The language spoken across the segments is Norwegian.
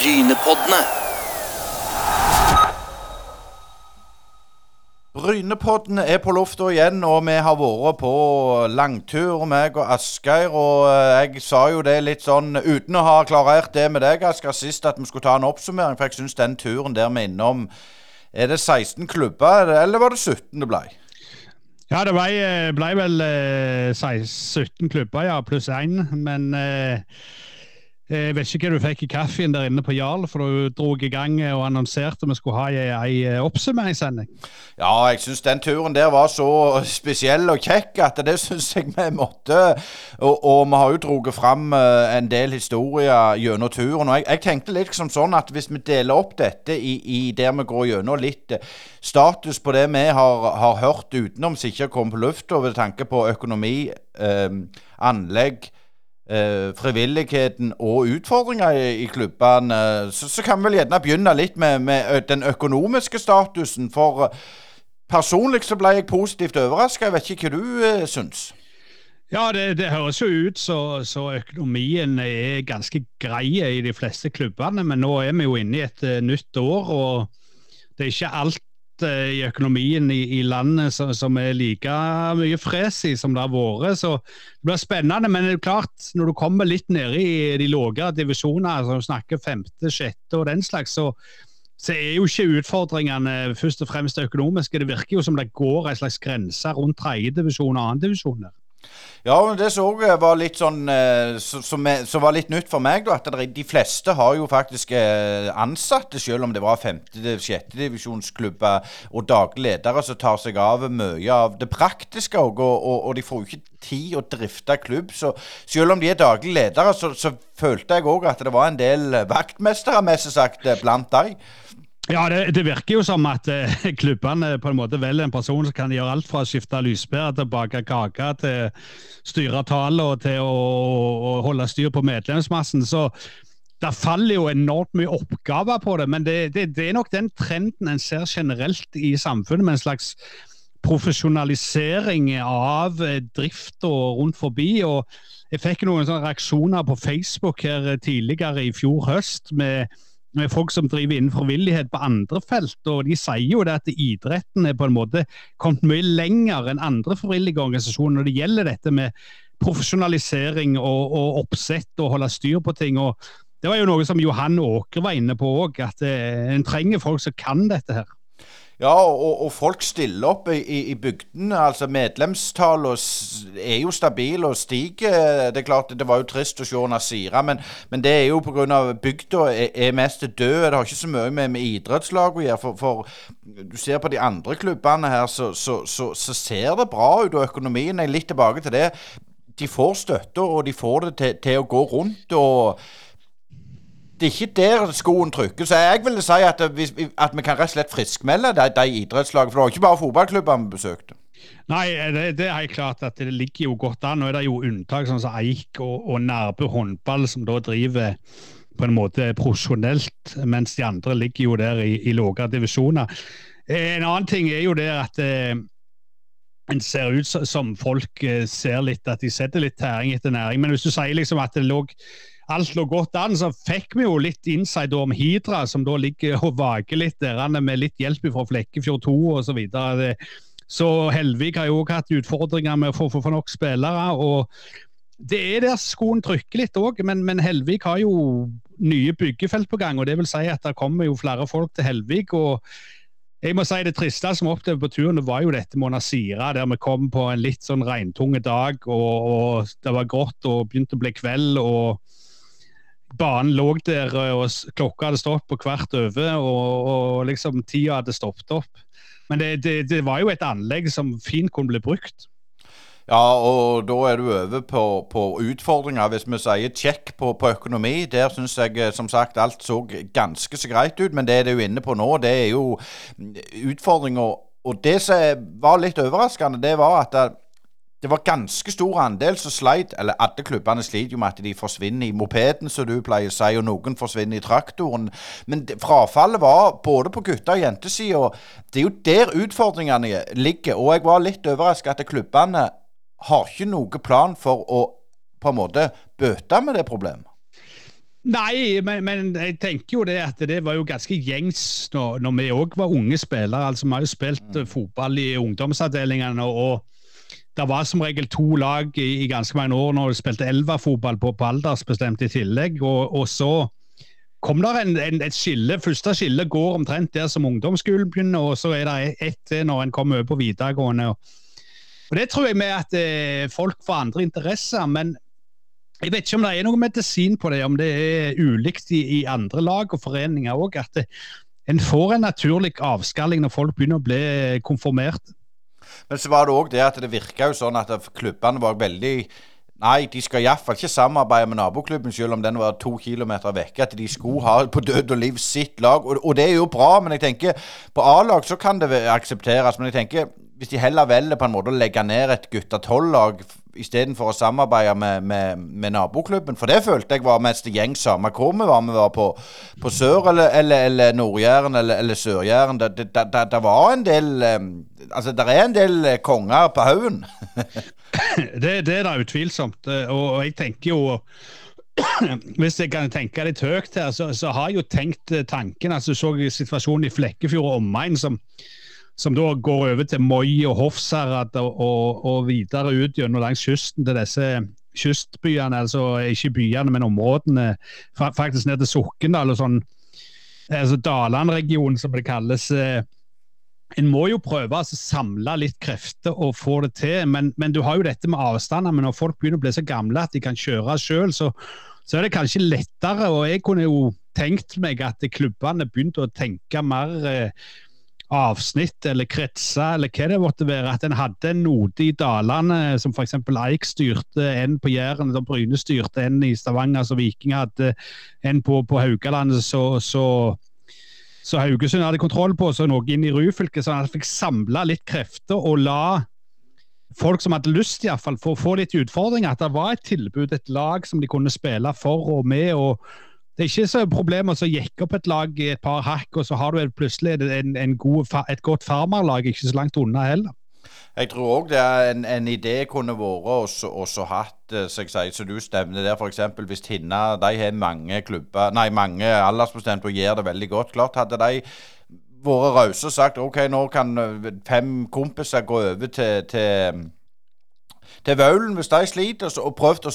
Brynepoddene. Brynepoddene er på lufta igjen, og vi har vært på langtur, meg og Asgeir. Og eh, jeg sa jo det litt sånn uten å ha klarert det med deg, Asgeir, sist at vi skulle ta en oppsummering. For jeg syns den turen der vi er innom Er det 16 klubber, eller var det 17 det ble? Ja, det ble, ble vel eh, 16 klubber, ja, pluss én. Men eh, jeg vet ikke hva du fikk i kaffen der inne på Jarl, for du dro i gang og annonserte vi skulle ha ei, ei oppsummeringssending. Ja, jeg syns den turen der var så spesiell og kjekk at det syns jeg vi måtte. Og, og vi har jo dratt fram eh, en del historier gjennom turen. Og jeg, jeg, tenkte litt som sånn at hvis vi deler opp dette i, i der vi går gjennom litt eh, status på det vi har, har hørt utenom som ikke har kommet på lufta, ved tanke på økonomi, eh, anlegg eh, frivilligheten og utfordringer i, i klubbene, så, så, kan vi vel gjerne begynne litt med, med den økonomiske statusen. For eh, personlig så ble jeg positivt overraska. Jeg vet ikke hva du eh, syns? Ja, det, det, høres jo ut så, så, økonomien er ganske grei i de fleste klubbene. Men nå er vi jo inne i et uh, nytt år, og det er ikke alt Eh, i økonomien i, i landet som, som, er like mye fres i som det har vært. Så det blir spennende. Men det er klart, når du kommer litt ned i de lavere divisjonene, som snakker femte, sjette og den slags, så, så er jo ikke utfordringene først og fremst økonomiske. Det virker jo som det går en slags grense rundt tredjedivisjon og annendivisjon der. Ja, det som òg var litt sånn som, som, var litt nytt for meg, da, at de fleste har jo faktisk eh, ansatte, selv om det var femte-sjette divisjonsklubber og daglige ledere som tar seg av mye av det praktiske. Og, og, og, de får jo ikke tid å drifte klubb. Så selv om de er daglige ledere, så, så følte jeg òg at det var en del vaktmestere, mest sagt, blant dem. Ja, det, det, virker jo som at eh, klubbene på en måte velger en person som kan gjøre alt fra å skifte lyspære til å bake kake, til styre tallet og til å, å, holde styr på medlemsmassen. Så det faller jo enormt mye oppgaver på det. Men det, det, det er nok den trenden en ser generelt i samfunnet, med en slags profesjonalisering av drifta drift og rundt forbi. og Jeg fikk noen reaksjoner på Facebook her tidligere i fjor høst. med folk som driver innen frivillighet på andre felt. og De sier jo det at idretten er på en måte kommet mye lenger enn andre frivillige organisasjoner når det gjelder dette med profesjonalisering og, og oppsett og holde styr på ting. og Det var jo noe som Johan Åker var inne på òg, at eh, en trenger folk som kan dette her. Ja, og, og, folk stiller opp i, i, bygdene. altså Medlemstallene er jo stabile og stiger. Det er klart, det var jo trist å se Nasira, men, men det er jo pga. bygda er, er mest død. Det har ikke så mye med, med idrettslag å gjøre. For, for, du ser på de andre klubbene her, så, så, så, så ser det bra ut. Og økonomien er litt tilbake til det. De får støtte, og de får det til, til å gå rundt. og det er ikke der skoen trykker. Så jeg ville si at, vi, at vi kan rett og slett friskmelde de, de idrettslagene. For det var ikke bare fotballklubber vi besøkte. Nei, det, det, er klart at det ligger jo godt an. Nå er det jo unntak sånn som Eik og, og Nærbø håndball, som da driver på en måte profesjonelt, mens de andre ligger jo der i, i lavere divisjoner. En annen ting er jo det at eh, en ser ut som folk eh, ser litt at de setter litt tæring etter næring. Men hvis du sier liksom at det lå alt lå godt an, så fikk vi jo litt insight om Hidra, som da ligger og vaker litt der, med litt hjelp fra Flekkefjord 2 osv. Så, så Helvik har jo òg hatt utfordringer med å få, få, nok spillere. og det er der skoen trykker litt òg, men, men, Helvik har jo nye byggefelt på gang. og Det vil si at det kommer jo flere folk til Helvik. og jeg må si Det triste som opplevde på turen, det var jo dette med Nasira, der vi kom på en litt sånn regntunge dag, og, og det var grått og begynte å bli kveld. og banen lå der, og klokka hadde stått på hvert over, og, og liksom tida hadde stoppet opp. Men det, det, det, var jo et anlegg som fint kunne bli brukt. Ja, og da er du over på, på utfordringer. Hvis vi sier check på, på økonomi, der syns jeg eh, som sagt alt så ganske så greit ut. Men det er du inne på nå, det er jo utfordringer. Og det som var litt overraskende, det var at det var ganske stor andel som sleit, eller alle klubbene sliter jo med at de forsvinner i mopeden, som du pleier å si, og noen forsvinner i traktoren. Men frafallet var både på gutter- og jentesida. Det er jo der utfordringene ligger. Og jeg var litt overrasket at klubbene har ikke noen plan for å på en måte bøte med det problemet. Nei, men, men, jeg tenker jo det at det var jo ganske gjengs når, når vi òg var unge spillere. altså Vi har jo spilt mm. fotball i ungdomsavdelingene. og det var som regel to lag i, i ganske mange år når du spilte elverfotball på, på aldersbestemt i tillegg. Og, og så kom der en, en, et skille. Første skille går omtrent der som ungdomsskolen begynner, og så er det ett til når en kommer over på videregående. Og, og Det tror jeg med at eh, folk får andre interesser. men jeg vet ikke om det er noe medisin på det, om det er ulikt i, i andre lag og foreninger òg. At det, en får en naturlig avskalling når folk begynner å bli konformert. Men så var det òg det at det virka jo sånn at klubbene var veldig Nei, de skal iallfall ikke samarbeide med naboklubben, selv om den var to kilometer vekke. At de skulle ha på død og liv sitt lag. Og, og det er jo bra, men jeg tenker på A-lag så kan det aksepteres. Men jeg tenker hvis de heller velger på en måte å legge ned et gutta tolv-lag istedenfor å samarbeide med, med, med, naboklubben. For det følte jeg var mest gjeng samme hvor vi var. Vi var på, på Sør- eller, eller, eller Nord-Jæren eller, eller Sør-Jæren. Det, det, det, det, var en del Altså, det er en del konger på haugen. det, det, er da utvilsomt. Og jeg tenker jo hvis jeg kan tenke litt høyt her, så, så har jeg jo tenkt tanken altså så situasjonen i Flekkefjord og omegn som som da går over til Moi og Hofsherad og, og, og, videre ut gjennom langs kysten til disse kystbyene, altså ikke byene, men områdene, faktisk ned til Sokndal og sånn. altså Daland-regionen, som det kalles. Eh, en må jo prøve å altså, samle litt krefter og få det til, men, men, du har jo dette med avstander. Men når folk begynner å bli så gamle at de kan kjøre sjøl, så, så, er det kanskje lettere. Og jeg kunne jo tenkt meg at klubbene begynte å tenke mer eh, avsnitt eller kretser eller hva det måtte være. At en hadde en node i dalene, som f.eks. Eik styrte, en på Jæren, da Bryne styrte, en i Stavanger, så Viking hadde en på, på Haugalandet, så, så, så, Haugesund hadde kontroll på, så noe inn i Ryfylke. At en fikk samla litt krefter og la folk som hadde lyst, iallfall, for å få litt utfordringer. At det var et tilbud, et lag som de kunne spille for og med. og det er ikke så problem å jekke opp et lag i et par hakk, og så har du plutselig en, en god, et godt farmerlag ikke så langt unna heller. Jeg tror òg det er en, en idé kunne vært også hatt, eh, som jeg som du stevner der f.eks. hvis Hinna de har mange klubber, nei, mange aldersbestemte og gjør det veldig godt. Klart hadde de vært rause og sagt OK, nå kan eh, fem kompiser gå over til, til til Vaulen hvis de sliter, og prøvd å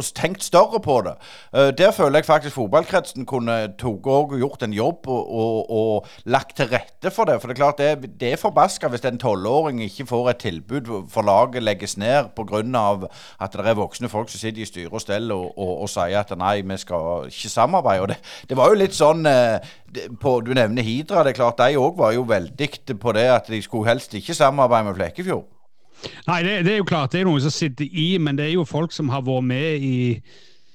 tenkt større på det. Uh, der føler jeg faktisk fotballkretsen kunne og gjort en jobb og, og, og, lagt til rette for det. For det er klart det, det er forbaska hvis en tolvåring ikke får et tilbud for laget legges ned pga. at det er voksne folk som sitter i styre og stell og, og, sier at nei, vi skal ikke samarbeide. Og det, det var jo litt sånn uh, på, Du nevner Hidra. det er klart De òg var jo veldig på det at de skulle helst ikke samarbeide med Flekkefjord. Nei, det, det, er jo klart det er noen som sitter i, men det er jo folk som har vært med i,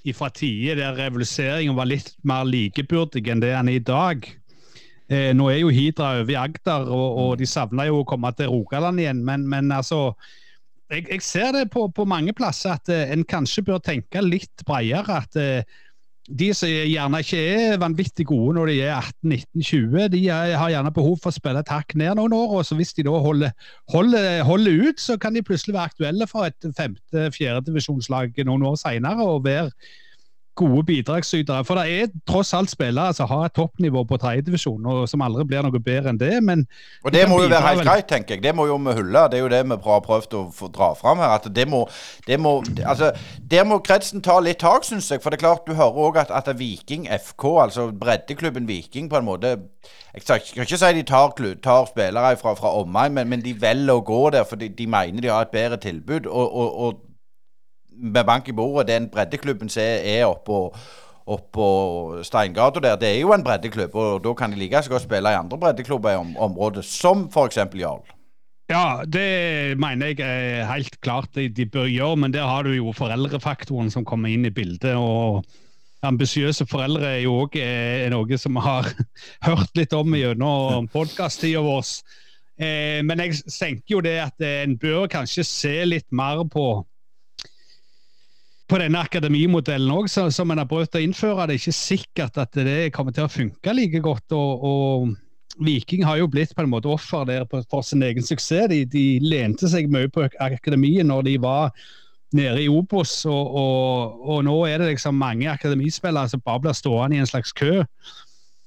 i fra tider der revoluseringen var litt mer likebyrdig enn det den er i dag. Eh, nå er jo Hidra over i Agder, og, og de savner jo å komme til Rogaland igjen. Men, men altså, jeg, jeg, ser det på, på mange plasser at eh, en kanskje bør tenke litt bredere. At eh, de som gjerne ikke er vanvittig gode når de er 18-19-20, de har gjerne behov for å spille et hakk ned noen år. og så Hvis de da holder, holder, holder ut, så kan de plutselig være aktuelle for et femte-fjerdedivisjonslag noen år senere og være gode bidragsytere. For det er tross alt spillere som har et toppnivå på tredjedivisjon, og som aldri blir noe bedre enn det. men... Og Det må jo være helt greit, tenker jeg. Det må jo vi hylle. Det er jo det vi har prøvd å få dra fram her. at det må, det må, altså, Der må kretsen ta litt tak, syns jeg. For det er klart, du hører òg at, at Viking FK, altså breddeklubben Viking, på en måte Jeg skal ikke si de tar, tar spillere fra, fra omegn, men, men, de velger å gå der fordi de mener de har et bedre tilbud. og, og, og med bank i bordet, den breddeklubben som er oppå oppå Steingata der, det er jo en breddeklubb. Og da kan de like godt spille i andre breddeklubber i om området, som f.eks. Jarl. Ja, det mener jeg er helt klart de, de, bør gjøre, men der har du jo foreldrefaktoren som kommer inn i bildet. og Ambisiøse foreldre er jo òg noe som vi har hørt litt om gjennom podkast-tida vår. Eh, men jeg tenker jo det at en bør kanskje se litt mer på på denne akademimodellen òg, som en har prøvd å innføre. Det er ikke sikkert at det kommer til å funke like godt. og, og Viking har jo blitt på en måte offer der for sin egen suksess. De, de lente seg mye på akademiet når de var nede i Obos. Og, og, og, nå er det liksom mange akademispillere som bare blir stående i en slags kø.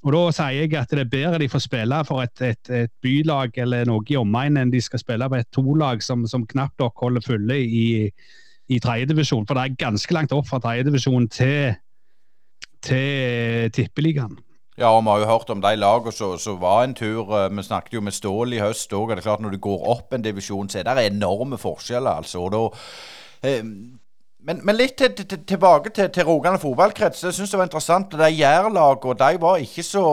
Og Da sier jeg at det er bedre de får spille for et, et, et bylag eller noe i omegnen enn de skal spille på et tolag som, som knapt nok holder fulle i, i tredjedivisjon. For det er ganske langt opp fra tredjedivisjon til, til tippeligaen. Ja, og vi har jo hørt om de lagene som var en tur. Eh, vi snakket jo med Stål i høst òg. Når du går opp en divisjon, så er det enorme forskjeller. altså. og da eh, men, men, litt til, til, tilbake til, til Rogaland fotballkrets. Jeg syns det var interessant. De Jærlagene de var ikke så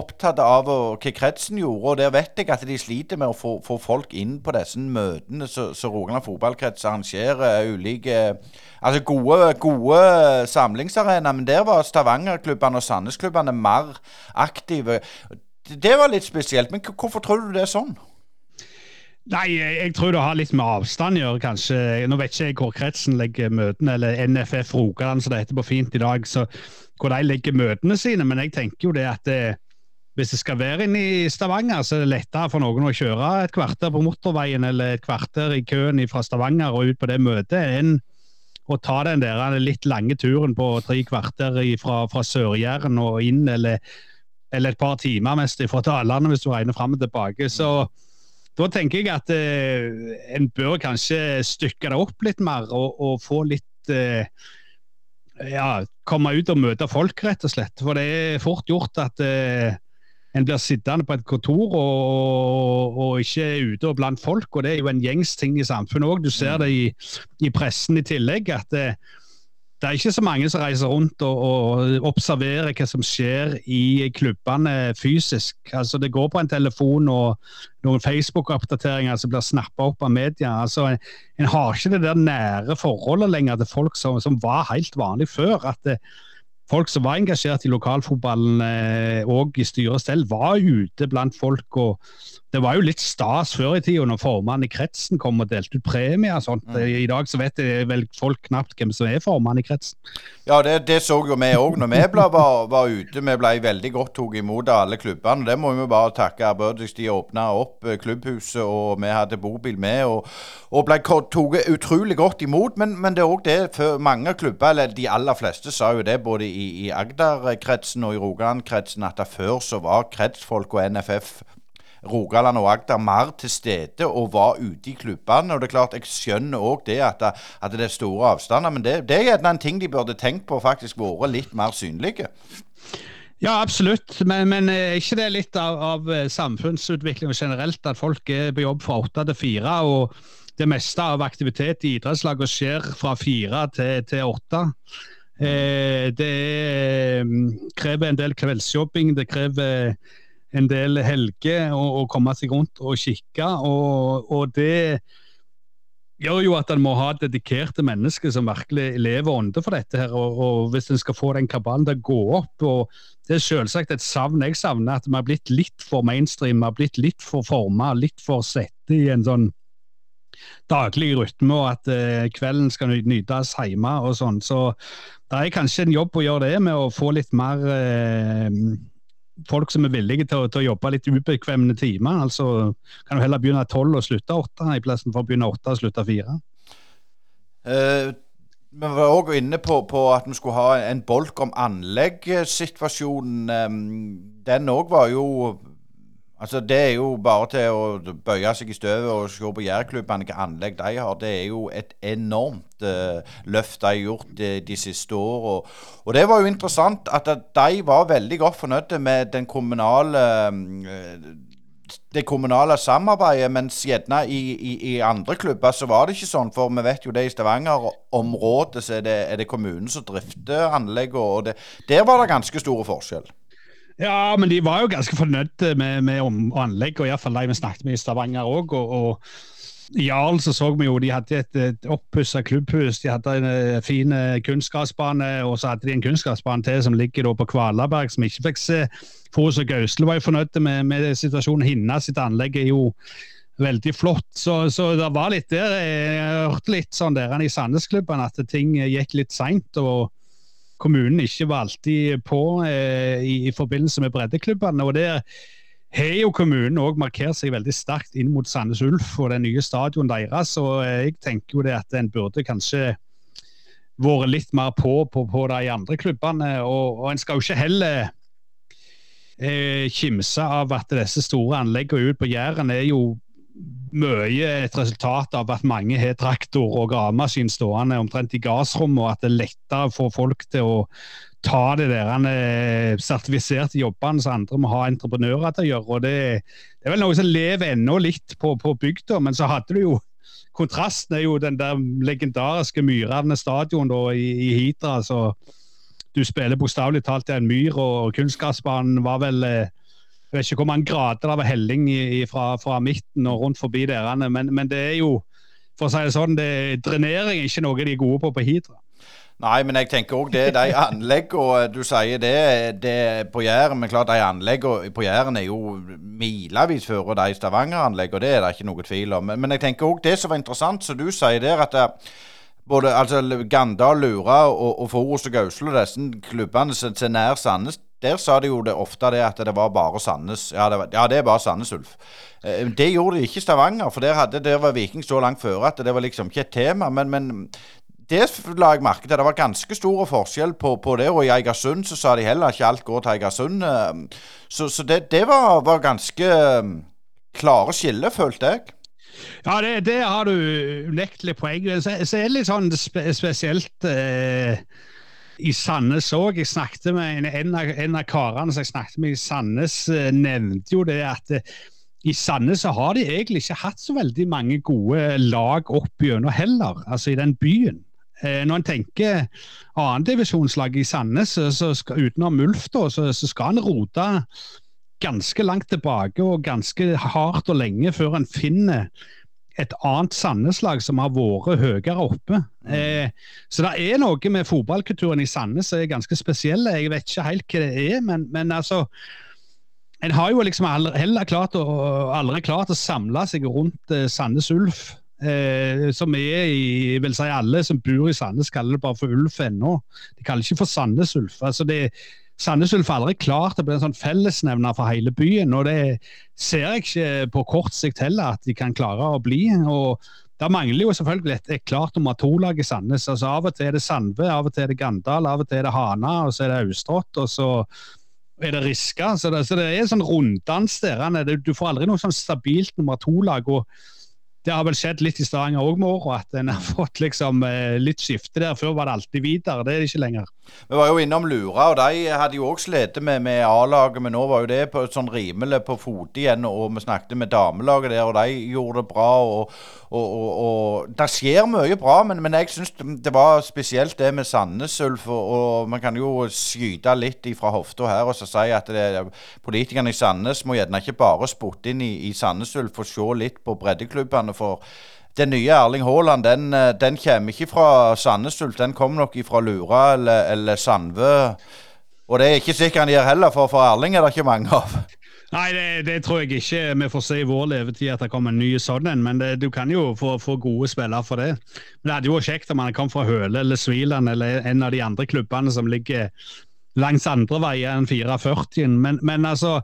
opptatt av hva kretsen gjorde. og Der vet jeg at de sliter med å få, få folk inn på disse møtene som Rogaland fotballkrets arrangerer. ulike, altså Gode, gode samlingsarenaer. Men der var Stavanger-klubbene og Sandnes-klubbene mer aktive. Det var litt spesielt. Men hvorfor tror du det er sånn? Nei, jeg tror det har litt med avstand å gjøre, kanskje. Nå vet ikke jeg hvor kretsen legger møtene, eller NFF Rogaland, som det heter på fint i dag, så hvor de legger møtene sine. Men jeg tenker jo det at det, eh, hvis det skal være inne i Stavanger, så er det lettere for noen å kjøre et kvarter på motorveien eller et kvarter i køen fra Stavanger og ut på det møtet, enn å ta den der litt lange turen på tre kvarter fra, fra Sør-Jæren og inn, eller, eller, et par timer mest fra Dalane, hvis du regner fram og tilbake. så da tenker jeg at eh, en bør kanskje stykke det opp litt mer og, og få litt eh, ja, komme ut og møte folk, rett og slett. For det er fort gjort at eh, en blir sittende på et kontor og, og, ikke ute og blant folk. Og det er jo en gjengs ting i samfunnet òg. Du ser det i, i, pressen i tillegg. at eh, det er ikke så mange som reiser rundt og, og, observerer hva som skjer i klubbene fysisk. Altså Det går på en telefon og noen Facebook-oppdateringer som blir snappa opp av media. Altså en, en, har ikke det der nære forholdet lenger til folk som, som var helt vanlig før. at det, folk som var engasjert i lokalfotballen og i styret selv, var ute blant folk. og Det var jo litt stas før i tida når formannen i kretsen kom og delte ut premier. og sånt. Mm. I dag så vet vel folk knapt hvem som er formann i kretsen. Ja, det, det så jo vi òg når vi ble, var, var, ute. Vi ble veldig godt tatt imot av alle klubbene. Det må vi bare takke ærbødigst. De åpna opp eh, klubbhuset, og vi hadde bobil med. og, og ble tatt utrolig godt imot. Men, men det er òg det for mange klubber, eller de aller fleste, sa jo det både i i, i Agder-kretsen og i Rogaland-kretsen at før så var kretsfolk og NFF Rogaland og Agder mer til stede og var ute i klubbene. og det er klart, Jeg skjønner òg det at, at, det er store avstander, men det, det er en ting de burde tenkt på faktisk vært litt mer synlige. Ja, absolutt. Men, men er ikke det litt av, av eh, samfunnsutviklingen generelt, at folk er på jobb fra åtte til fire? og det meste av aktivitet i idrettslagene skjer fra fire til åtte. Eh, det mm, krever en del kveldsjobbing, det krever en del helger å, komme seg rundt og kikke. Og, og, det gjør jo at en må ha dedikerte mennesker som virkelig lever ånde for dette. her, og, og Hvis en skal få den kabalen til å gå opp. og Det er selvsagt et savn jeg savner, at vi har blitt litt for mainstream, vi har blitt litt for forma, litt for sette i en sånn daglig rytme, og at eh, kvelden skal nytes hjemme og sånn. Så det er kanskje en jobb å gjøre det med å få litt mer eh, folk som er villige til å, til å jobbe litt ubekvemme timer. Altså kan du heller begynne tolv og slutte åtte, i plassen for å begynne åtte og slutte fire. Uh, vi var òg inne på, på, at vi skulle ha en bolk om anleggssituasjonen. Um, den òg var jo Altså Det er jo bare til å bøye seg i støvet og se på jærklubbene hvilke anlegg de har. Det er jo et enormt uh, løft de har gjort de, de siste åra. Og, og, det var jo interessant at de var veldig godt fornøyde med den kommunale uh, det kommunale samarbeidet, mens gjerne i, i, i, andre klubber så var det ikke sånn. For vi vet jo det i Stavanger-området så er det, er det, kommunen som drifter anlegget, og det, der var det ganske store forskjell. Ja, men de var jo ganske fornøyde med, med anlegg, og iallfall de vi snakket med i Stavanger òg. Og, og, Jarl så, så vi jo de hadde et, et oppussa klubbhus, de hadde en uh, fin uh, kunstgressbane, og så hadde de en kunstgressbane til som ligger da på Kvalaberg, som ikke fikk se. Fos og Gausle var jo fornøyde med, med situasjonen. Hinna sitt anlegg er jo veldig flott. Så, så, det var litt der Jeg hørte litt sånn der i Sandnesklubben at ting gikk litt seint. Og kommunen ikke var alltid på eh, i, i, forbindelse med breddeklubbene. og det har jo kommunen òg markert seg veldig sterkt inn mot Sandnes Ulf og den nye stadion deres. og Jeg tenker jo det at en burde kanskje vært litt mer på, på, på de andre klubbene. Og, og en skal jo ikke heller eh, kimse av at disse store anleggene ut på Jæren er jo mye et resultat av at mange har traktor og gravemaskin stående omtrent i gardsrommet, og at det er lettere for folk til å ta de der eh, sertifiserte jobbene som andre må ha entreprenører til å gjøre. og Det, det er vel noe som lever ennå litt på, på bygda, men så hadde du jo Kontrasten er jo den der legendariske Myrane stadion da, i, i Hidra. så Du spiller bokstavelig talt i en myr, og kunstgressbanen var vel eh, jeg vet ikke hvor mange grader det var helling fra, fra, midten og rundt forbi der, men, men, det er jo for å si det sånn, det, drenering er ikke noe de er gode på på Hidra. Nei, men jeg tenker òg det. De anleggene du sier det, det på Jæren Men klart, de anleggene på Jæren er jo milevis før de Stavanger-anleggene, det er det ikke noe tvil om. Men, men jeg tenker òg det som var interessant, som du sier der, at det, både altså, Gandal, Lura og, og Forus og Gauslo, disse klubbene til nær Sandnes, der sa de jo det ofte det at det var bare Sandnes. Ja, det, var, ja, det er bare Sandnes Ulf. Eh, det gjorde de ikke i Stavanger, for der, hadde, der var Viking så langt føre at det var liksom ikke et tema. Men, men det la jeg merke til. Det var ganske stor forskjell på, på, det. Og i Eigersund så sa de heller ikke alt går til Eigersund. Eh, så, så det, det var, var, ganske eh, klare skiller, følte jeg. Ja, det, det har du unektelig poeng Så, så er det litt sånn spe, spesielt eh, i Sandnes òg. Jeg snakket med en, av, en, av, karene som jeg snakket med i Sandnes, eh, nevnte jo det at eh, i Sandnes så har de egentlig ikke hatt så veldig mange gode lag opp gjennom heller, altså i den byen. Eh, når en tenker annendivisjonslag i Sandnes, så skal, utenom Ulf, da, så, så skal en rote ganske langt tilbake og ganske hardt og lenge før en finner et annet Sandnes-lag som har vært høyere oppe. Mm. Eh, så det er noe med fotballkulturen i Sandnes som er ganske spesiell. Jeg vet ikke helt hva det er, men, men altså En har jo liksom heller klart å, aldri klart å samle seg rundt eh, Sandnes Ulf eh, som er i vil si Alle som bor i Sandnes, kaller det bare for Ulf ennå. De kaller det ikke for Sandnes Ulf. Altså det, Sandnes Ulf har aldri klart å bli en sånn fellesnevner for hele byen. og Det ser jeg ikke på kort sikt heller at de kan klare å bli. og Det mangler jo selvfølgelig et, et klart nummer to-lag i Sandnes. altså Av og til er det Sandve, av og til er det Gandal, av og til er det Hana, og så er det Austrått. og så er det Riska. Så det, så det er en sånn runddans der. Du får aldri noe sånn stabilt nummer to-lag. og det har vel skjedd litt i Stavanger òg med åra, at en har fått liksom eh, litt skifte der. Før var det alltid videre, det er det ikke lenger. Vi var jo innom Lura, og de hadde jo òg slitt med, med A-laget, men nå var jo det på sånn rimelig på fote igjen. Og vi snakket med damelaget der, og de gjorde det bra. og, og, og, og Det skjer mye bra, men, men jeg syns det var spesielt det med Sandnes Ulf. Og, man kan jo skyte litt fra hofta her og så si at det, politikerne i Sandnes må gjerne ikke bare spotte inn i, i Sandnes Ulf og se litt på breddeklubbene for den nye Erling Haaland den, eh, den kommer ikke fra Sandnesult, den kommer nok fra Lura eller, eller Sandvø. Og det er ikke sikkert han gjør heller, for, for Erling er det ikke mange av. Nei, det, det, tror jeg ikke vi får se i vår levetid at det kommer en ny sånn en. Men det, du kan jo få, få, gode spillere for det. Men det hadde jo vært kjekt om han kom fra Høle eller Sviland eller en av de andre klubbene som ligger langs andre veier enn 44. Men, men altså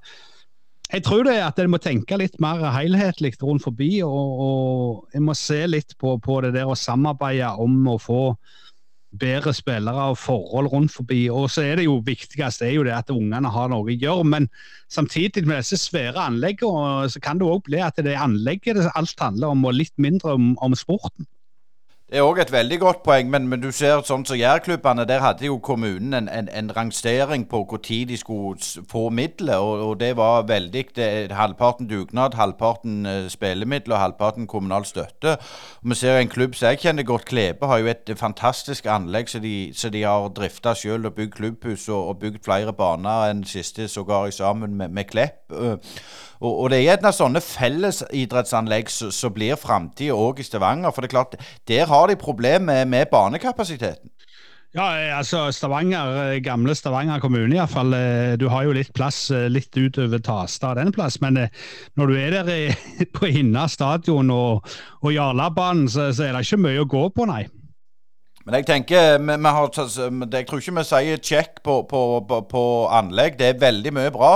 jeg tror det er at en må tenke litt mer helhetlig rundt forbi, og, og en må se litt på, på, det der å samarbeide om å få bedre spillere og forhold rundt forbi. Og så er det jo viktigst er jo det at ungene har noe å gjøre. Men samtidig med disse svære anleggene så kan det òg bli at det er anlegget det alt handler om, og litt mindre om, om sporten. Det er òg et veldig godt poeng, men, men du ser sånn som Jærklubbene, der hadde jo kommunen en, en, en rangstering på hvor tid de skulle få midler, og, og det var veldig det, Halvparten dugnad, halvparten uh, og halvparten kommunal støtte. Vi ser en klubb som jeg kjenner godt, Klebe, har jo et fantastisk anlegg som de, de, har drifta sjøl og bygd klubbhus og, og bygd flere baner enn siste sågar sammen med, med Klepp. Uh, og, og, det er gjerne sånne fellesidrettsanlegg som blir framtida òg i Stavanger. For det er klart, der har de problemer med, med banekapasiteten. Ja, eh, altså Stavanger, eh, gamle Stavanger kommune iallfall. Eh, du har jo litt plass litt utover Tasta den plass, men når du er der på Hinna stadion og, og Jarlabanen, så, så, er det ikke mye å gå på, nei. Men jeg tenker, vi, vi har, jeg tror ikke vi sier check på, på, på, på, anlegg. Det er veldig mye bra.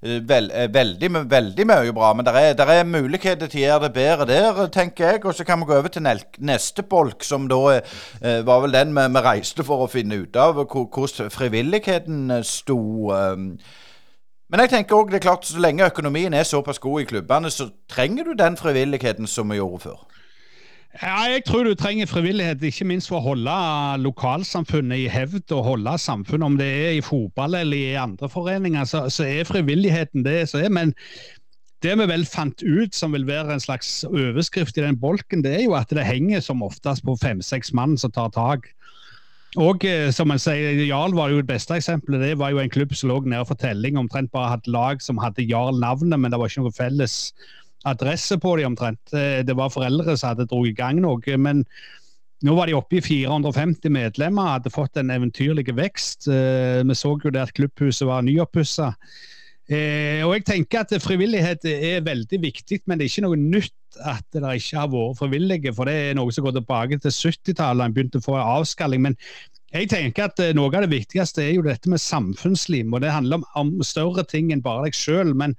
Eh, vel, eh, veldig, veldig mye bra. Men det er, er, muligheter til å gjøre det bedre der, tenker jeg. Og så kan vi gå over til neste bolk, som da eh, var vel den vi, vi reiste for å finne ut av hvordan frivilligheten sto. Men jeg tenker også, det er klart, så lenge økonomien er såpass god i klubbene, så trenger du den frivilligheten som vi gjorde før. Ja, jeg tror du trenger frivillighet, ikke minst for å holde lokalsamfunnet i hevd og holde samfunnet, om det er i fotball eller i andre foreninger, så, så er frivilligheten det som er. Men det vi vel fant ut som vil være en slags overskrift i den bolken, det er jo at det henger som oftest på fem-seks mann som tar tak. Og eh, som man sier, Jarl var jo det beste eksempelet. Det var jo en klubb som lå nede for telling, omtrent bare hadde lag som hadde Jarl-navnet, men det var ikke noe felles adresse på dem omtrent. Eh, det var foreldre som hadde dratt i gang noe. Men nå var de oppe i 450 medlemmer, hadde fått en eventyrlig vekst. Eh, vi så jo det at klubbhuset var nyoppussa. Eh, og jeg tenker at frivillighet er veldig viktig, men det er ikke noe nytt at det ikke har vært frivillige. For det er noe som går tilbake til 70-tallet, en begynte å få avskalling. Men jeg tenker at noe av det viktigste er jo dette med samfunnslim. og Det handler om, om større ting enn bare deg sjøl. Men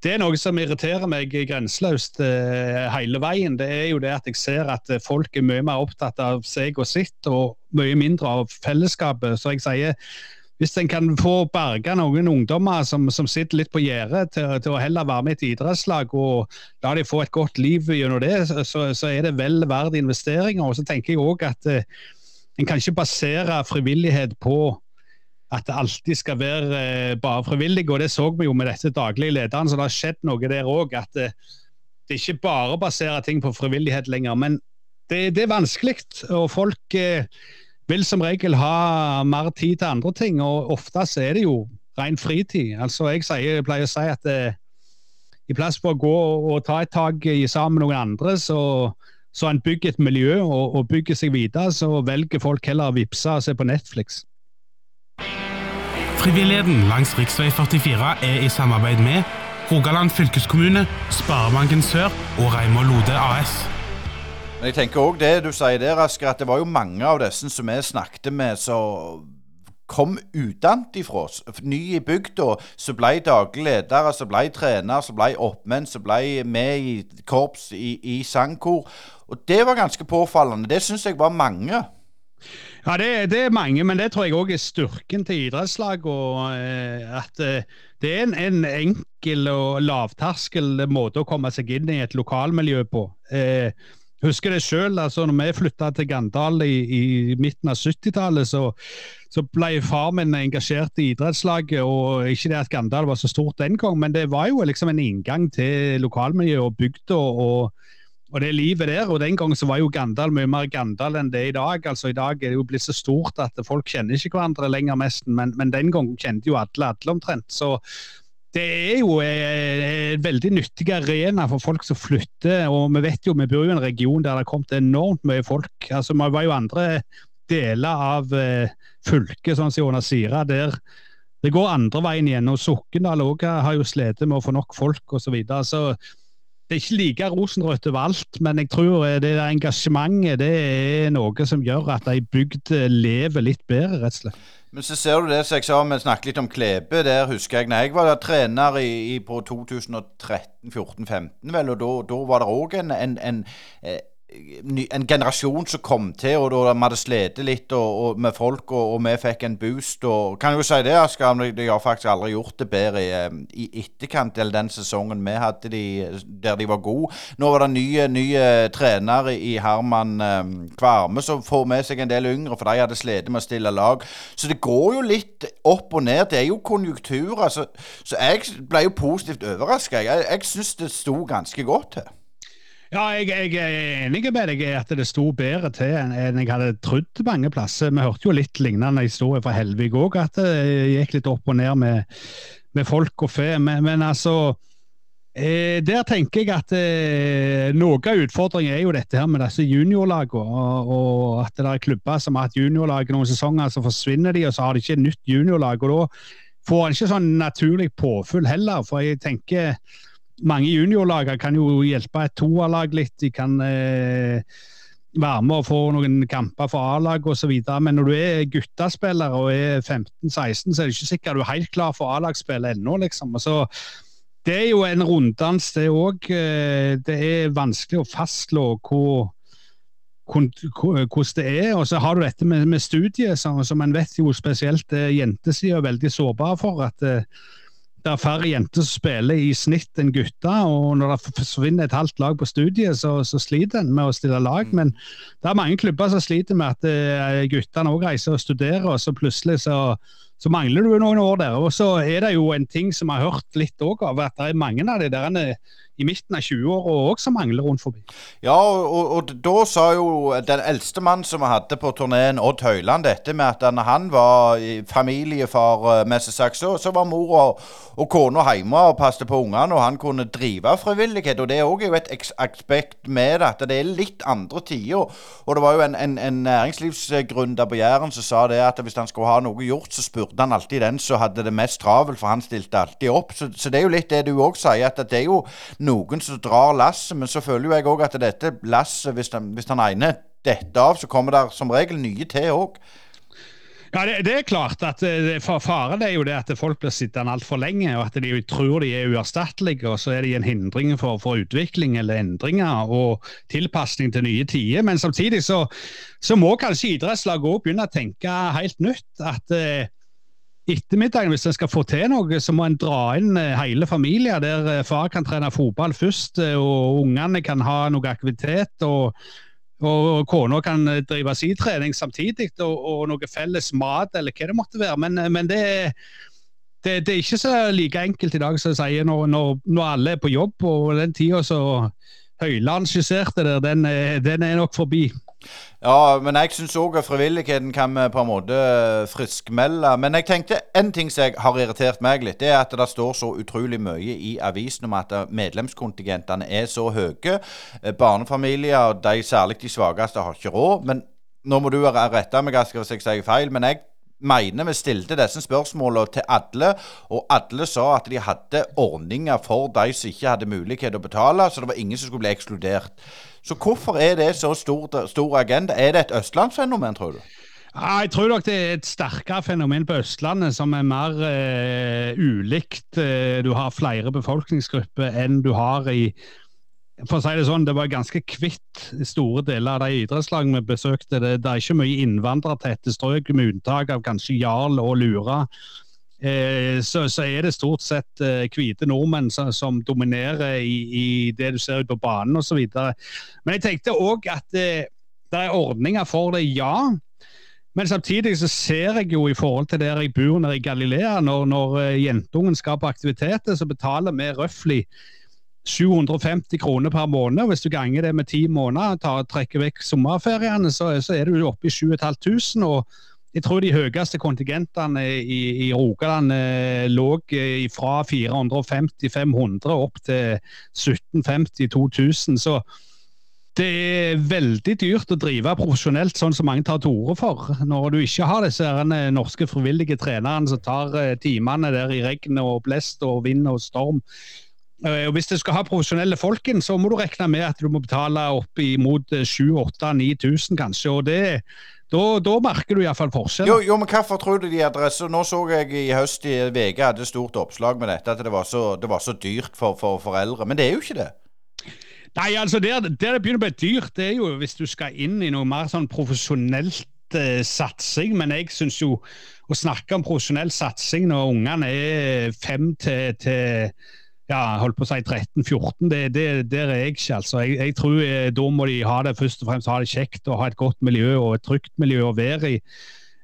det er noe som irriterer meg grenseløst eh, hele veien. Det er jo det at jeg ser at eh, folk er mye mer opptatt av seg og sitt, og mye mindre av fellesskapet. Så jeg sier hvis en kan få berga noen ungdommer som, som sitter litt på gjerdet, til, til, å heller være med i et idrettslag og la de få et godt liv gjennom det, så, så er det vel verdt investeringer. Og så tenker jeg òg at eh, en kan ikke basere frivillighet på at det alltid skal være eh, bare frivillig. og Det så vi jo med dette daglige lederen, så det har skjedd noe der òg. At det, det er ikke bare baserer ting på frivillighet lenger. Men det, det er vanskelig, og folk eh, vil som regel ha mer tid til andre ting. Og ofte så er det jo ren fritid. Altså Jeg, sier, jeg pleier å si at eh, i plass for å gå og ta et tak sammen med noen andre, så så en bygger et miljø og, og bygger seg videre, så velger folk heller å vippse og se på Netflix. Frivilligheten langs rv. 44 er i samarbeid med Rogaland fylkeskommune, Sparebanken Sør og Reimar Lode AS. Jeg tenker òg det du sier der, Asker, at det var jo mange av disse som vi snakket med, som kom utenfra. Ny i bygda, som ble daglig leder, som ble trener, som ble oppmenn, som ble med i korps, i, i sangkor. Og det var ganske påfallende. Det syns jeg var mange. Ja, det, det, er mange, men det tror jeg òg er styrken til idrettslag. Og eh, at eh, det er en, en, enkel og lavterskel måte å komme seg inn i et lokalmiljø på. Eh, husker det sjøl, altså når vi flytta til Gandal i, i midten av 70-tallet, så, så, ble far min engasjert i idrettslaget. og Ikke det at Gandal var så stort den gang, men det var jo liksom en inngang til lokalmiljøet og bygda. og og det livet der, og Den gangen så var jo Gandal mye mer Gandal enn det er i dag. altså I dag er det jo blitt så stort at folk kjenner ikke hverandre lenger, nesten. Men, men den gangen kjente jo alle alle omtrent. Så det er jo en veldig nyttig arena for folk som flytter. og Vi vet jo, vi bor jo i en region der det har kommet enormt mye folk. altså Vi var jo andre deler av eh, fylket, sånn som Jonas Sira, der det går andre veien igjen. og Sokndal òg har jo slitt med å få nok folk osv. Så, videre. så det er ikke like rosenrødt overalt, men jeg tror det der engasjementet det er noe som gjør at ei bygd lever litt bedre, rett og slett. Men så ser du det som jeg sa, vi snakket litt om Klebe. Der husker jeg når jeg var trener i, i på 2013-14-15, vel, og da var det òg en, en, en, eh, en generasjon som kom til, og da vi hadde slitt litt og, og med folk, og, og, vi fikk en boost. og Kan jo si det, Asker, de har faktisk aldri gjort det bedre i, eh, i etterkant eller den sesongen vi hadde de, der de var gode. Nå var det nye, nye trenere i Herman um, Kvarme som får med seg en del yngre, for de hadde slitt med å stille lag. Så det går jo litt opp og ned. Det er jo konjunkturer. Så, så jeg ble jo positivt overraska. Jeg, jeg syns det sto ganske godt til. Ja, jeg, jeg, er enig med deg i at det sto bedre til enn jeg hadde trodd mange plasser. Vi hørte jo litt lignende historie fra Helvig òg, at det gikk litt opp og ned med, med folk og fe. Men, men altså eh, Der tenker jeg at eh, noe av utfordringen er jo dette her med disse juniorlagene. Og, og, at det er klubber som har hatt juniorlag noen sesonger, så forsvinner de, og så har de ikke nytt juniorlag. og Da får en ikke sånn naturlig påfyll heller. For jeg tenker mange juniorlag kan jo hjelpe et toerlag litt. De kan eh, være med og få noen kamper for A-lag osv. Men når du er guttespiller og er 15-16, så er det ikke sikkert du er helt klar for A-lagsspill ennå. Liksom. Så det er jo en runddans, det òg. Eh, det er vanskelig å fastslå hvor hvordan det er. Og så har du dette med, med studiet, som, som en vet jo spesielt eh, jentesida er veldig sårbar for. at eh, det er færre jenter som spiller i snitt enn gutter. og Når det forsvinner et halvt lag på studiet, så, så sliter en med å stille lag. Mm. Men det er mange klubber som sliter med at uh, guttene òg reiser og studerer, og så plutselig så, så, mangler du noen år der. Og så er det jo en ting som jeg har hørt litt òg av, at det er mange av de der i midten av 20-åra òg som mangler rundt forbi. Ja, og, og, da sa jo den eldste mannen som vi hadde på turneen, Odd Høyland, dette med at når han var familiefar eh, med seg sagt, så, så var mor og, og kona hjemme og passet på ungene, og han kunne drive frivillighet. Og det er òg et aspekt med det, at det er litt andre tider. Og det var jo en, en, en næringslivsgründer på Jæren som sa det at hvis han skulle ha noe gjort, så spurte han alltid den som hadde det mest travelt, for han stilte alltid opp. Så, så det er jo litt det du òg sier, at det er jo noen som drar lasset. Men så føler jo jeg òg at dette lasset, hvis, den, hvis den ene detter av, så kommer det som regel nye til òg. Ja, det, det, er klart at eh, Faren er jo det at folk blir sittende altfor lenge, og at de tror de er uerstattelige, og så er de en hindring for, for utvikling eller endringer og tilpasning til nye tider. Men samtidig så, så må kanskje idrettslaget òg begynne å tenke helt nytt. at eh, ettermiddagen, hvis en skal få til noe, så må en dra inn eh, hele familien, der eh, far kan trene fotball først, eh, og ungene kan ha noe aktivitet. og og kona kan drive sin trening samtidig, og, og, noe felles mat eller hva det måtte være. Men, men det, det, det, er ikke så like enkelt i dag som jeg sier, når, når, når, alle er på jobb. Og den tida så Høyland skisserte der, den, den er nok forbi. Ja, men jeg syns òg frivilligheten kan vi på en måte friskmelde. Men jeg tenkte en ting som har irritert meg litt, det er at det står så utrolig mye i avisen om at medlemskontingentene er så høye. Eh, barnefamilier, de særlig de svakeste, har ikke råd. Men nå må du rette meg, Asker, hvis jeg sier feil. men jeg mener vi stilte disse spørsmålene til alle, og alle sa at de hadde ordninger for de som ikke hadde mulighet til å betale, så det var ingen som skulle bli ekskludert. Så hvorfor er det så stor, stor agenda? Er det et østlandsfenomen, tror du? Jeg tror nok det er et sterkere fenomen på Østlandet som er mer uh, ulikt. Uh, du har flere befolkningsgrupper enn du har i for å si Det sånn, det var ganske kvitt store deler av de idrettslagene vi besøkte. Det, det er ikke mye innvandrertette strøk, med unntak av kanskje Jarl og Lura. Eh, så, så, er det stort sett eh, nordmenn som, som dominerer i, i, det du ser ut på banen osv. Men jeg tenkte òg at eh, det er ordninger for det, ja. Men samtidig så ser jeg jo i forhold til der jeg bor nede i Galilea, når, når jentungen skal på aktiviteter, så betaler vi røftlig 750 kroner per måned. Hvis du ganger det med ti måneder, tar, trekker vekk sommerferiene, så, så er du oppe i 7500. og jeg tror de høyeste kontingentene i, i Rogaland eh, lå eh, fra 450-500 opp til 1750-2000. Så det er veldig dyrt å drive profesjonelt sånn som mange tar til orde for. Når du ikke har disse norske frivillige trenerne som tar eh, timene der i regn og blest og vind og storm. Eh, og Hvis du skal ha profesjonelle folk inn, så må du regne med at du må betale opp imot 7000-8000-9000 kanskje. og det da, da merker du iallfall forskjell. Jo, jo, men hvorfor tror du de adresser Nå så jeg i høst i VG hadde stort oppslag med dette, at det var så, det var så dyrt for, for foreldre. Men det er jo ikke det. Nei, altså der, der det begynner å bli dyrt, det er jo hvis du skal inn i noe mer sånn profesjonelt eh, satsing. Men jeg syns jo å snakke om profesjonell satsing når ungene er fem til, til ja, holdt på å si 13-14, det, det, der er jeg ikke. altså. Jeg, jeg, tror eh, Da må de ha det først og fremst ha det kjekt og ha et godt miljø og et trygt miljø å være i.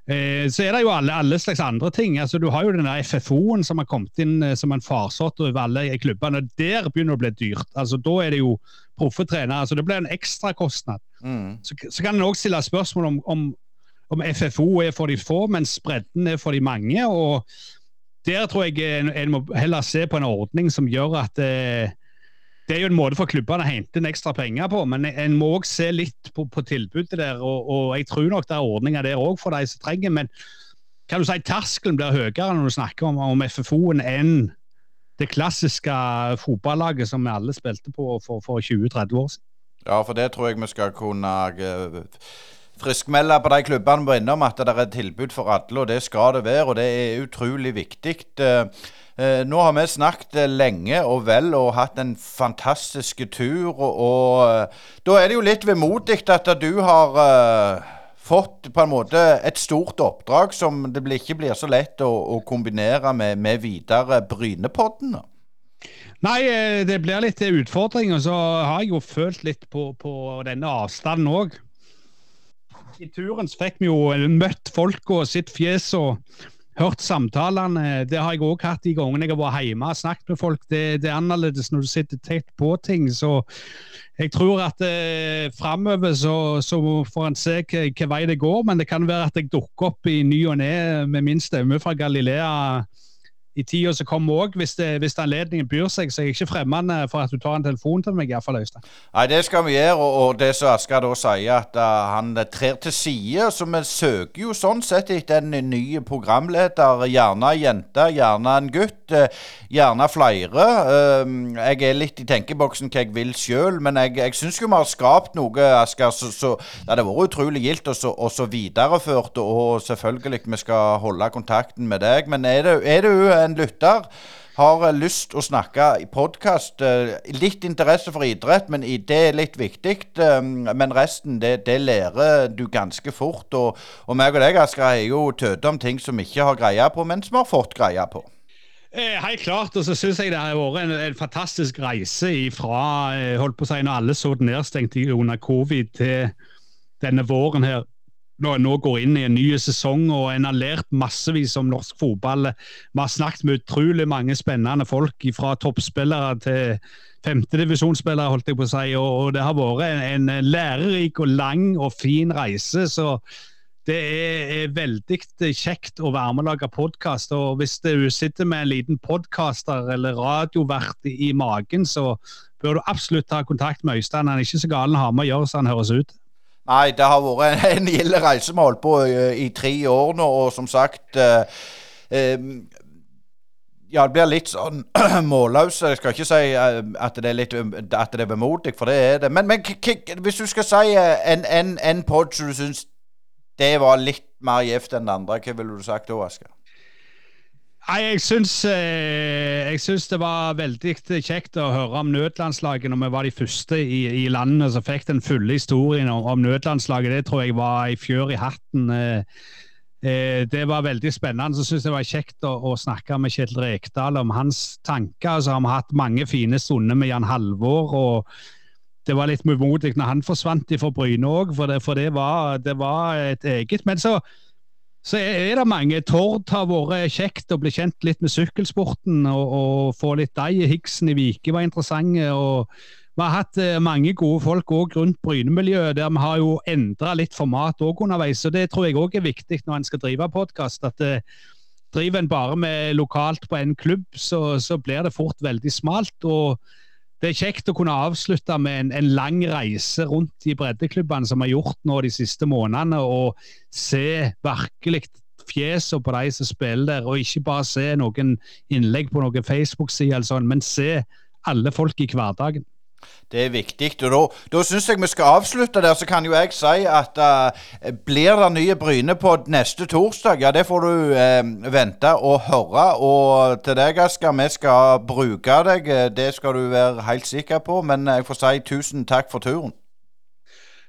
Eh, så er det jo alle, alle, slags andre ting. altså Du har jo den FFO-en som har kommet inn eh, som en farsott over alle klubbene. Der begynner det å bli dyrt. altså Da er det jo proffe trenere. altså Det blir en ekstrakostnad. Mm. Så, så kan en òg stille spørsmål om, om, om FFO er for de få, mens bredden er for de mange. og der tror jeg en, en, må heller se på en ordning som gjør at eh, det er jo en måte for klubbene å hente inn ekstra penger på, men en må òg se litt på, på tilbudet der. Og, og, jeg tror nok det er ordninger der òg for de som trenger. Men kan du si terskelen blir høyere når du snakker om, om FFO-en enn det klassiske fotballaget som vi alle spilte på for, for 20-30 år siden? Ja, for det tror jeg vi skal kunne uh, friskmelde på de klubbene vi var innom at det er tilbud for alle, og det skal det være. Og det er utrolig viktig. Uh, nå har vi snakket lenge og vel og hatt en fantastisk tur. Og, og da er det jo litt vemodig at du har fått på en måte et stort oppdrag som det ikke blir så lett å, å kombinere med, med videre Brynepodden. Nei, eh, det blir litt utfordring. Og så har jeg jo følt litt på, på denne avstanden òg. I turen så fikk vi jo møtt folk og sitt fjes og hørt samtalene. Det har jeg òg hatt de gangene jeg har vært hjemme og snakket med folk. Det, det, er annerledes når du sitter tett på ting. Så jeg tror at eh, framover så, så, får en se hvilken vei det går. Men det kan være at jeg dukker opp i ny og ne med min stemme fra Galilea i tida som kommer òg, hvis, hvis, anledningen byr seg. Så jeg er ikke fremmende for at du tar en telefon til meg, iallfall, Øystein. Nei, det skal vi gjøre. Og, og det som Asker da sier, at uh, han trer til side. Så vi søker jo sånn sett etter en ny programleder. Gjerne ei jente, gjerne en gutt. Uh, gjerne flere. Uh, jeg er litt i tenkeboksen hva jeg vil sjøl, men jeg, jeg syns jo vi har skapt noe, Asker. Så, så det hadde vært utrolig gildt og så videreført, og selvfølgelig vi skal holde kontakten med deg. Men er du det en lytter har lyst å snakke i podkast. Eh, litt interesse for idrett, men det er litt viktig. Eh, men resten, det, det lærer du ganske fort. Og, og meg og deg, Asker, har jo tøte om ting som vi ikke har greie på, men som har fått greie på. Eh, helt klart. Og så syns jeg det har vært en, en, fantastisk reise fra holdt på å si, når alle så nedstengt under covid, til denne våren her nå går inn i en ny sesong og en har lært massevis om norsk fotball. Vi har snakket med utrolig mange spennende folk, fra toppspillere til femtedivisjonsspillere, holdt jeg på å si. Og det har vært en, en lærerik og lang og fin reise. så det er veldig kjekt å være med og lage podkast. Og hvis du sitter med en liten podkaster eller radiovert i magen, så bør du absolutt ta kontakt med Øystein. Han er ikke så gal å ha med å gjøre så han høres ut. Nei, det har vært en, en gild reise vi har holdt på i, eh, i, tre år nå, og som sagt eh, eh, ja, det blir litt sånn målløs. Jeg skal ikke si at det er litt at det er vemodig, for det er det. Men, men hvis du skal si en, en, en pod som du syns det var litt mer gjevt enn det andre, hva ville du sagt da, Asker? Nei, jeg syns, eh, jeg syns, det var veldig kjekt å høre om nødlandslaget når vi var de første i, i landet som fikk den fulle historien om, om, nødlandslaget. Det tror jeg var i fjør i hatten. Eh, eh, det var veldig spennende. Så syns jeg det var kjekt å, å snakke med Kjetil Rekdal om hans tanker. Så har vi hatt mange fine stunder med Jan Halvor. og det var litt umodig når han forsvant fra Bryne òg, for, det, for det, var, det var et eget. Men så så er det mange. Tord har vært kjekt å bli kjent litt med sykkelsporten og, og få litt deg. i Higsen i Vike var interessante. og Vi har hatt eh, mange gode folk òg rundt Bryne-miljøet, der vi har jo endra litt format òg underveis. og Det tror jeg òg er viktig når en skal drive podkast. at eh, Driver en bare med lokalt på en klubb, så, så blir det fort veldig smalt. og det er kjekt å kunne avslutte med en, en lang reise rundt de breddeklubbene som har gjort nå de siste månedene, og se virkelig fjesene på de som spiller der, og ikke bare se noen innlegg på noen Facebook-side, sånn, men se alle folk i hverdagen. Det er viktig. og Da, da syns jeg vi skal avslutte der. Så kan jo jeg si at uh, blir det nye Bryne på neste torsdag, ja, det får du uh, vente og høre. Og til deg, Asker, vi skal bruke deg. Det skal du være helt sikker på. Men jeg får si tusen takk for turen.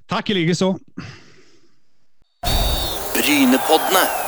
Takk i likeså. Brynepoddene.